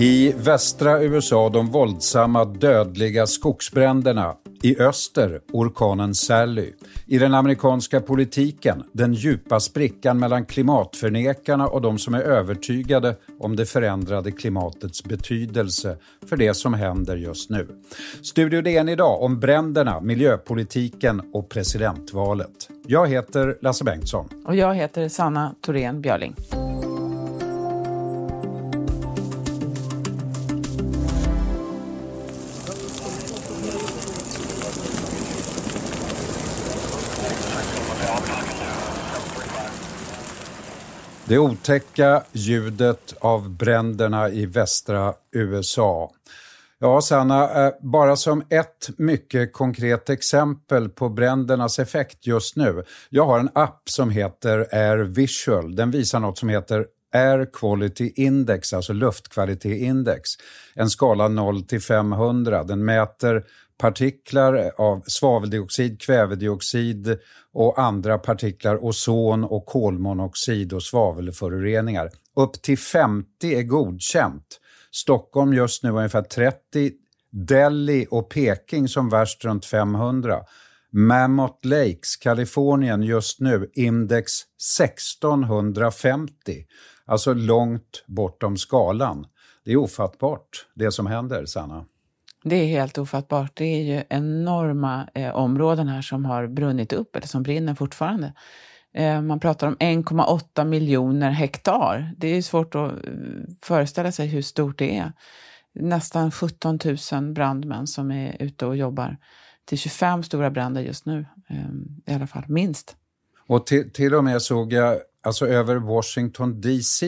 I västra USA de våldsamma dödliga skogsbränderna. I öster orkanen Sally. I den amerikanska politiken den djupa sprickan mellan klimatförnekarna och de som är övertygade om det förändrade klimatets betydelse för det som händer just nu. Studio DN idag om bränderna, miljöpolitiken och presidentvalet. Jag heter Lasse Bengtsson. Och jag heter Sanna Thorén Björling. Det otäcka ljudet av bränderna i västra USA. Ja, Sanna, eh, bara som ett mycket konkret exempel på brändernas effekt just nu. Jag har en app som heter Air Visual. Den visar något som heter Air Quality Index, alltså luftkvalitetsindex. En skala 0 till 500. Den mäter partiklar av svaveldioxid, kvävedioxid och andra partiklar, ozon och kolmonoxid och svavelföroreningar. Upp till 50 är godkänt. Stockholm just nu ungefär 30, Delhi och Peking som värst runt 500. Mammoth Lakes, Kalifornien just nu index 1650. Alltså långt bortom skalan. Det är ofattbart det som händer, Sanna. Det är helt ofattbart. Det är ju enorma eh, områden här som har brunnit upp, eller som brinner fortfarande. Eh, man pratar om 1,8 miljoner hektar. Det är svårt att eh, föreställa sig hur stort det är. Nästan 17 000 brandmän som är ute och jobbar till 25 stora bränder just nu, eh, i alla fall, minst. Och till, till och med såg jag, alltså över Washington DC,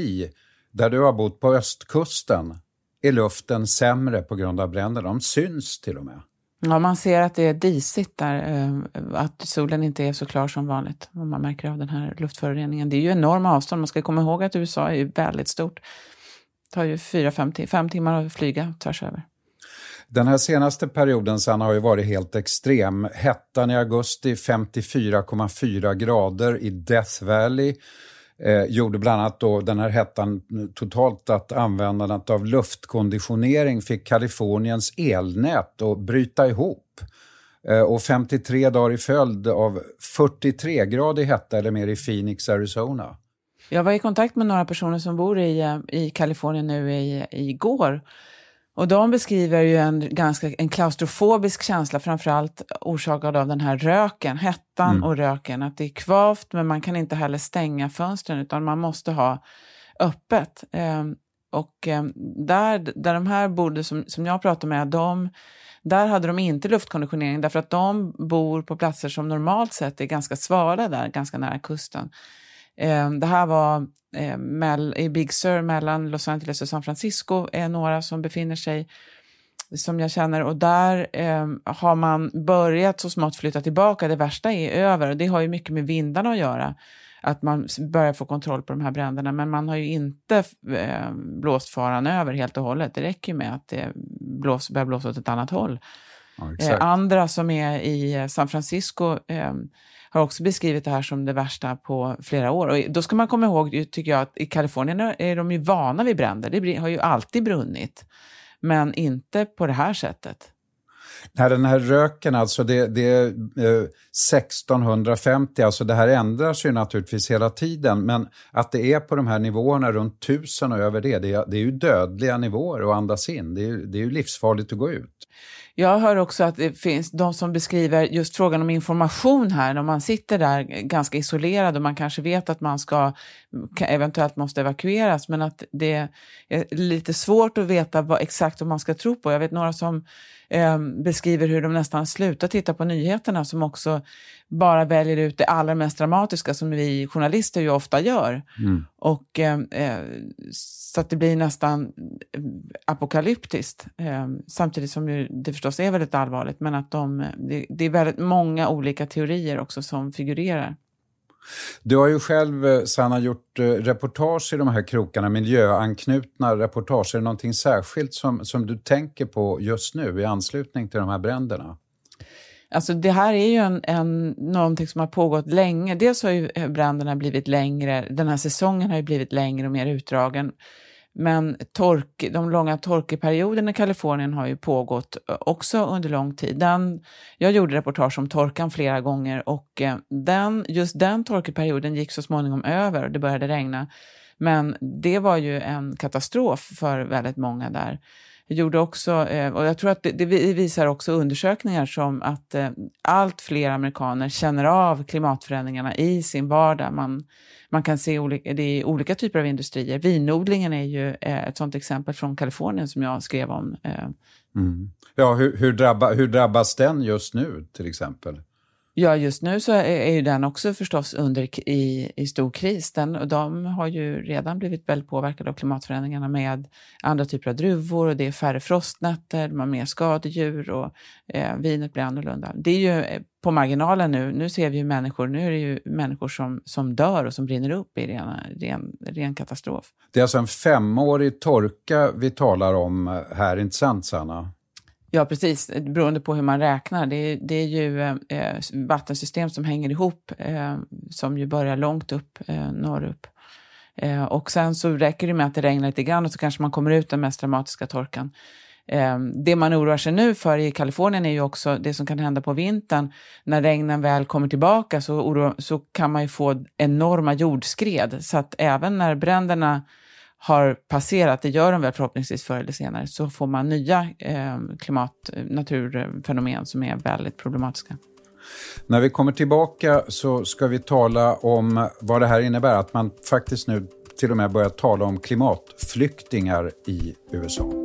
där du har bott på östkusten, är luften sämre på grund av bränderna. De syns till och med. Ja, man ser att det är disigt där, eh, att solen inte är så klar som vanligt. Om man märker av den här luftföroreningen. Det är ju enorma avstånd. Man ska komma ihåg att USA är väldigt stort. Det tar ju fyra, fem, fem timmar att flyga tvärs över. Den här senaste perioden sen har ju varit helt extrem. Hettan i augusti 54,4 grader i Death Valley eh, gjorde bland annat då den här hettan totalt att användandet av luftkonditionering fick Kaliforniens elnät att bryta ihop. Eh, och 53 dagar i följd av 43-gradig hetta eller mer i Phoenix, Arizona. Jag var i kontakt med några personer som bor i, eh, i Kalifornien nu i, igår och de beskriver ju en ganska en klaustrofobisk känsla, framförallt orsakad av den här röken, hettan mm. och röken. Att det är kvavt, men man kan inte heller stänga fönstren, utan man måste ha öppet. Eh, och eh, där, där de här bodde, som, som jag pratade med, de, där hade de inte luftkonditionering, därför att de bor på platser som normalt sett är ganska svala där, ganska nära kusten. Eh, det här var eh, i Big Sur mellan Los Angeles och San Francisco är några som befinner sig som jag känner och där eh, har man börjat så smått flytta tillbaka. Det värsta är över och det har ju mycket med vindarna att göra. Att man börjar få kontroll på de här bränderna men man har ju inte eh, blåst faran över helt och hållet. Det räcker ju med att det blås, börjar blåsa åt ett annat håll. Ja, eh, andra som är i San Francisco eh, har också beskrivit det här som det värsta på flera år. Och då ska man komma ihåg, tycker jag, att i Kalifornien är de ju vana vid bränder. Det har ju alltid brunnit. Men inte på det här sättet. Nej, den här röken, alltså det, det är eh, 1650, alltså det här ändras ju naturligtvis hela tiden, men att det är på de här nivåerna runt 1000 och över det, det är, det är ju dödliga nivåer att andas in. Det är, det är ju livsfarligt att gå ut. Jag hör också att det finns de som beskriver just frågan om information här, när man sitter där ganska isolerad och man kanske vet att man ska eventuellt måste evakueras, men att det är lite svårt att veta vad, exakt vad man ska tro på. Jag vet några som eh, beskriver hur de nästan slutar titta på nyheterna, som också bara väljer ut det allra mest dramatiska som vi journalister ju ofta gör. Mm. Och, eh, eh så att det blir nästan eh, apokalyptiskt, eh, samtidigt som det förstås är väldigt allvarligt, men att de, det, det är väldigt många olika teorier också som figurerar. Du har ju själv, eh, Sanna, gjort reportage i de här krokarna, miljöanknutna reportage. Är det någonting särskilt som, som du tänker på just nu i anslutning till de här bränderna? Alltså det här är ju en, en, någonting som har pågått länge. Dels har ju eh, bränderna blivit längre, den här säsongen har ju blivit längre och mer utdragen. Men tork, de långa torkeperioderna i Kalifornien har ju pågått eh, också under lång tid. Den, jag gjorde reportage om torkan flera gånger och eh, den, just den torkeperioden gick så småningom över och det började regna. Men det var ju en katastrof för väldigt många där. Gjorde också, eh, och jag tror att det, det visar också undersökningar som att eh, allt fler amerikaner känner av klimatförändringarna i sin vardag. Man, man kan se olika, det är olika typer av industrier. Vinodlingen är ju eh, ett sådant exempel från Kalifornien som jag skrev om. Mm. Ja, hur, hur, drabba, hur drabbas den just nu till exempel? Ja, just nu så är, ju den också förstås under i, i stor kris. Den, och de har ju redan blivit väldigt påverkade av klimatförändringarna med andra typer av druvor och det är färre frostnätter, de har mer skadedjur och eh, vinet blir annorlunda. Det är ju eh, på marginalen nu. Nu ser vi ju människor, nu är det ju människor som, som dör och som brinner upp i rena, ren, ren katastrof. Det är alltså en femårig torka vi talar om eh, här, inte sant Sanna? Ja, precis. Beroende på hur man räknar. Det är, det är ju eh, vattensystem som hänger ihop, eh, som ju börjar långt upp, eh, norrup. Eh, och sen så räcker det med att det regnar lite grann och så kanske man kommer ut den mest dramatiska torkan. Eh, det man oroar sig nu för i Kalifornien är ju också det som kan hända på vintern. När regnen väl kommer tillbaka så, oro, så kan man ju få enorma jordskred. Så att även när bränderna har passerat, det gör de väl förhoppningsvis förr eller senare, så får man nya eh, klimat eh, naturfenomen som är väldigt problematiska. När vi kommer tillbaka så ska vi tala om vad det här innebär, att man faktiskt nu till och med börjar tala om klimatflyktingar i USA.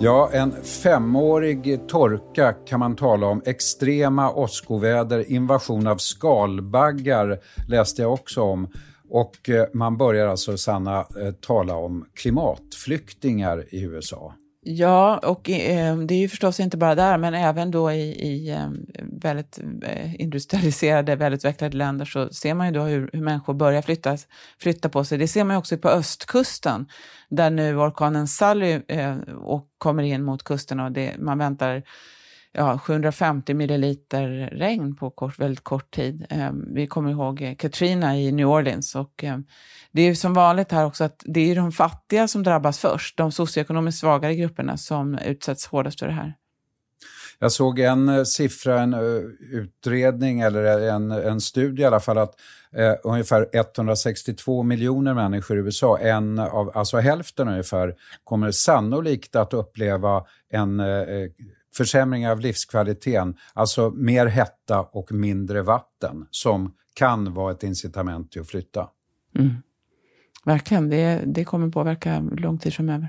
Ja, en femårig torka kan man tala om. Extrema åskoväder, invasion av skalbaggar läste jag också om. Och eh, man börjar alltså, Sanna, eh, tala om klimatflyktingar i USA. Ja, och eh, det är ju förstås inte bara där, men även då i, i eh, väldigt eh, industrialiserade, välutvecklade länder så ser man ju då hur, hur människor börjar flytta, flytta på sig. Det ser man ju också på östkusten, där nu orkanen Sally eh, och kommer in mot kusten och det, man väntar ja, 750 milliliter regn på kort, väldigt kort tid. Eh, vi kommer ihåg eh, Katrina i New Orleans och eh, det är ju som vanligt här också att det är de fattiga som drabbas först, de socioekonomiskt svagare grupperna som utsätts hårdast för det här. Jag såg en eh, siffra, en eh, utredning eller en, en studie i alla fall att eh, ungefär 162 miljoner människor i USA, en av, alltså hälften ungefär, kommer sannolikt att uppleva en försämring av livskvaliteten, alltså mer hetta och mindre vatten som kan vara ett incitament till att flytta. Mm. Verkligen, det, det kommer påverka lång tid framöver.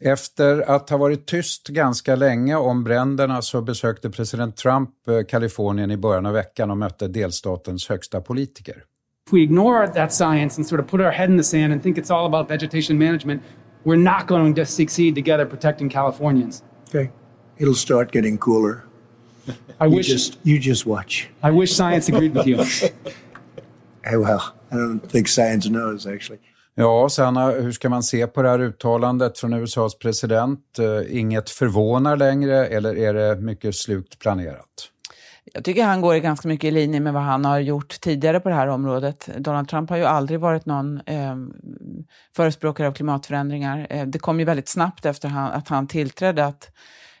Efter att ha varit tyst ganska länge om bränderna så besökte president Trump eh, Kalifornien i början av veckan och mötte delstatens högsta politiker. If we ignore that science and sort of put our head in the sand and think it's all about vegetation management, we're not going to succeed together protecting Californians. Okay. It'll start getting cooler. I you wish just you just watch. I wish science agreed with you. well, I don't think science knows actually. Ja, Sanna, hur ska man se på det här uttalandet från USAs president? Eh, inget förvånar längre eller är det mycket slukt planerat? Jag tycker han går ganska mycket i linje med vad han har gjort tidigare på det här området. Donald Trump har ju aldrig varit någon eh, förespråkare av klimatförändringar. Eh, det kom ju väldigt snabbt efter han, att han tillträdde att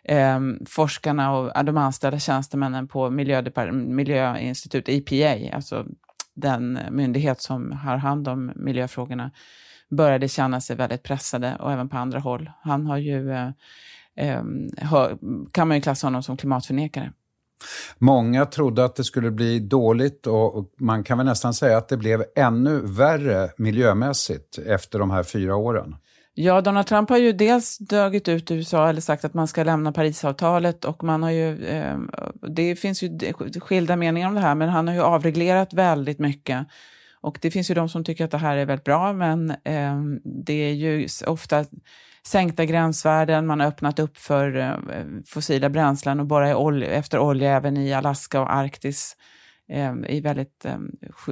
eh, forskarna och de anställda tjänstemännen på miljöinstitutet, EPA, alltså den myndighet som har hand om miljöfrågorna började känna sig väldigt pressade och även på andra håll. Han har ju, eh, eh, kan man ju klassa honom som klimatförnekare. Många trodde att det skulle bli dåligt och man kan väl nästan säga att det blev ännu värre miljömässigt efter de här fyra åren. Ja, Donald Trump har ju dels dragit ut USA eller sagt att man ska lämna Parisavtalet och man har ju, eh, det finns ju skilda meningar om det här, men han har ju avreglerat väldigt mycket Och det finns ju de som tycker att det här är väldigt bra, men eh, det är ju ofta sänkta gränsvärden, man har öppnat upp för eh, fossila bränslen och bara olja, efter olja även i Alaska och Arktis eh, i väldigt eh,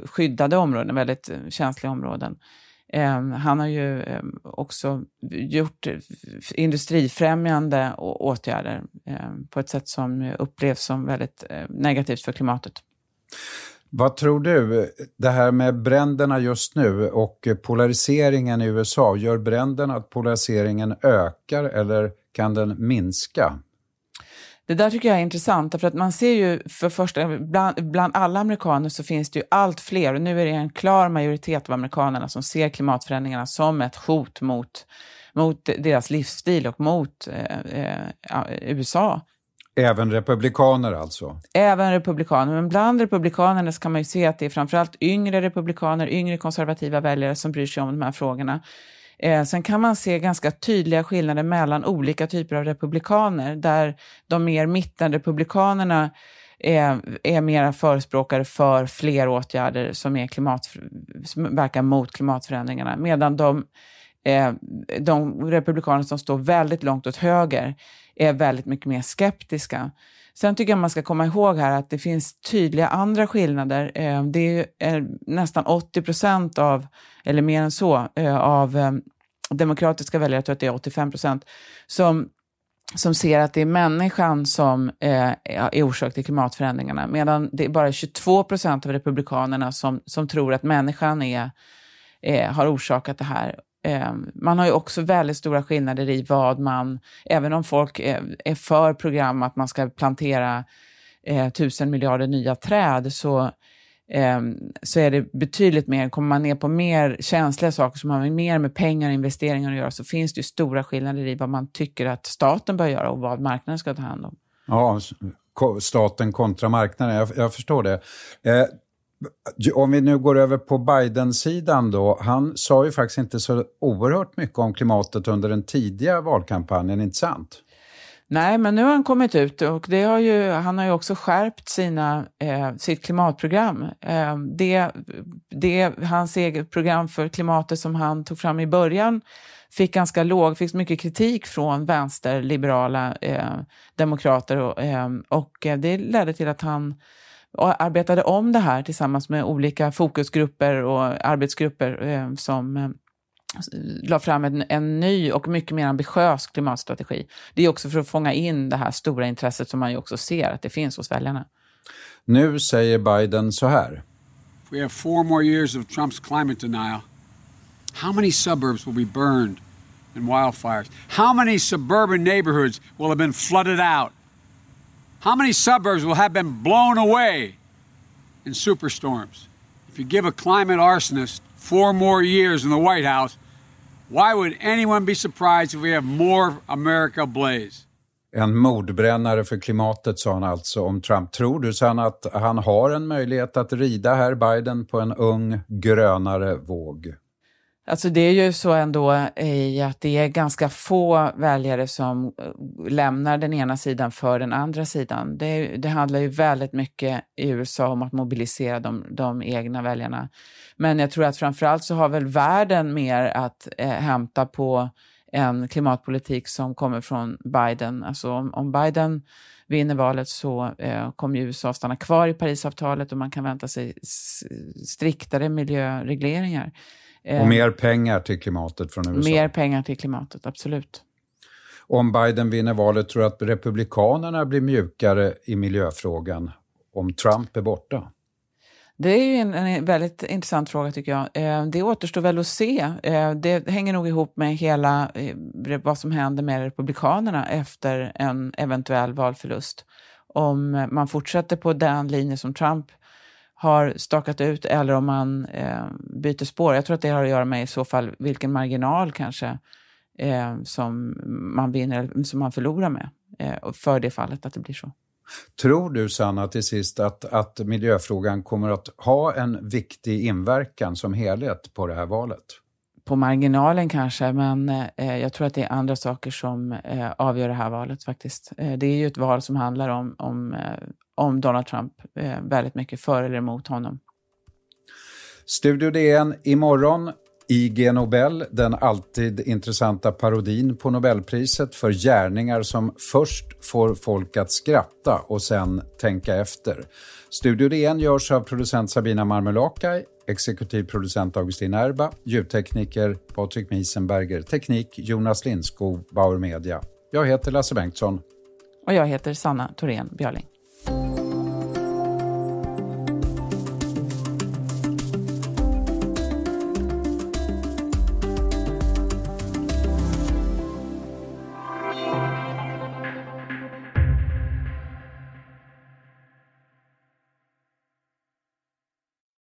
skyddade områden, väldigt eh, känsliga områden. Ehm, han har ju ehm, också gjort industrifrämjande åtgärder ehm, på ett sätt som upplevs som väldigt negativt för klimatet. Vad tror du, det här med bränderna just nu och polariseringen i USA, gör bränderna att polariseringen ökar eller kan den minska? Det där tycker jag är intressant, för att man ser ju för första bland, bland alla amerikaner så finns det ju allt fler, och nu är det en klar majoritet av amerikanerna som ser klimatförändringarna som ett hot mot, mot deras livsstil och mot eh, eh, USA. Även republikaner alltså? Även republikaner, men bland republikanerna så kan man ju se att det är framförallt yngre republikaner, yngre konservativa väljare som bryr sig om de här frågorna. Eh, sen kan man se ganska tydliga skillnader mellan olika typer av republikaner, där de mer mittenrepublikanerna är, är mera förespråkare för fler åtgärder som, är klimat, som verkar mot klimatförändringarna, medan de, eh, de republikaner som står väldigt långt åt höger är väldigt mycket mer skeptiska. Sen tycker jag man ska komma ihåg här att det finns tydliga andra skillnader. Eh, det är eh, nästan 80 procent av, eller mer än så, eh, av demokratiska väljare, jag tror att det är 85 procent, som som ser att det är människan som är orsak till klimatförändringarna, medan det är bara 22 procent av republikanerna som, som tror att människan är, är har orsakat det här. Eh, man har ju också väldigt stora skillnader i vad man, även om folk är, är för program att man ska plantera eh, tusen miljarder nya träd, så, ehm, så är det betydligt mer, kommer man ner på mer känsliga saker som har mer med pengar och investeringar att göra, så finns det ju stora skillnader i vad man tycker att staten bör göra och vad marknaden ska ta hand om. Ja, staten kontra marknaden, jag, jag förstår det. Eh, om vi nu går över på Biden-sidan då. Han sa ju faktiskt inte så oerhört mycket om klimatet under den tidiga valkampanjen, inte sant? Nej, men nu har han kommit ut och det har ju, han har ju också skärpt sina, eh, sitt klimatprogram. Eh, det, det, hans eget program för klimatet som han tog fram i början fick ganska låg, fick mycket kritik från vänsterliberala eh, demokrater och, eh, och eh, det ledde till att han och arbetade om det här tillsammans med olika fokusgrupper och arbetsgrupper eh, som eh, la fram en, en ny och mycket mer ambitiös klimatstrategi. Det är också för att fånga in det här stora intresset som man ju också ser att det finns hos väljarna. Nu säger Biden så här. If we have four more years of Trump's climate denial, how many suburbs will be burned in wildfires? How many suburban neighborhoods will have been flooded out? How many suburbs will have been blown away in superstorms? If you give a climate arsonist four more years in the White House, why would anyone be surprised if we have more America ablaze? En mordbrännare för klimatet, sa han alltså om Trump. Tror du, sen att han har en möjlighet att rida här, Biden på en ung grönare våg? Alltså det är ju så ändå i att det är ganska få väljare som eh, lämnar den ena sidan för den andra sidan. Det, det handlar ju väldigt mycket i USA om att mobilisera de, de egna väljarna. Men jag tror att framförallt så har väl världen mer att eh, hämta på en klimatpolitik som kommer från Biden. Alltså om, om Biden vinner valet så eh, kommer USA stanna kvar i Parisavtalet och man kan vänta sig striktare miljöregleringar. Och eh, mer pengar till klimatet från USA. Mer pengar till klimatet, absolut. Om Biden vinner valet, tror du att Republikanerna blir mjukare i miljöfrågan om Trump är borta? Det är ju en, en, väldigt intressant fråga tycker jag. Eh, det återstår väl att se. Eh, det hänger nog ihop med hela vad som händer med Republikanerna efter en eventuell valförlust. Om man fortsätter på den linje som Trump har stakat ut eller om man eh, byter spår. Jag tror att det har att göra med i så fall vilken marginal kanske eh, som man vinner, som man förlorar med eh, för det fallet att det blir så. Tror du, Sanna, till sist att, att miljöfrågan kommer att ha en viktig inverkan som helhet på det här valet? På marginalen kanske, men eh, jag tror att det är andra saker som eh, avgör det här valet faktiskt. Eh, det är ju ett val som handlar om, om, om Donald Trump väldigt mycket för eller emot honom. Studio DN imorgon. IG Nobel, den alltid intressanta parodin på Nobelpriset för gärningar som först får folk att skratta och sen tänka efter. Studio DN görs av producent Sabina Marmelakai, exekutiv producent Augustin Erba, ljudtekniker Patrik Miesenberger, teknik Jonas Lindskog, Bauer Media. Jag heter Lasse Bengtsson. Och jag heter Sanna Thorén Björling.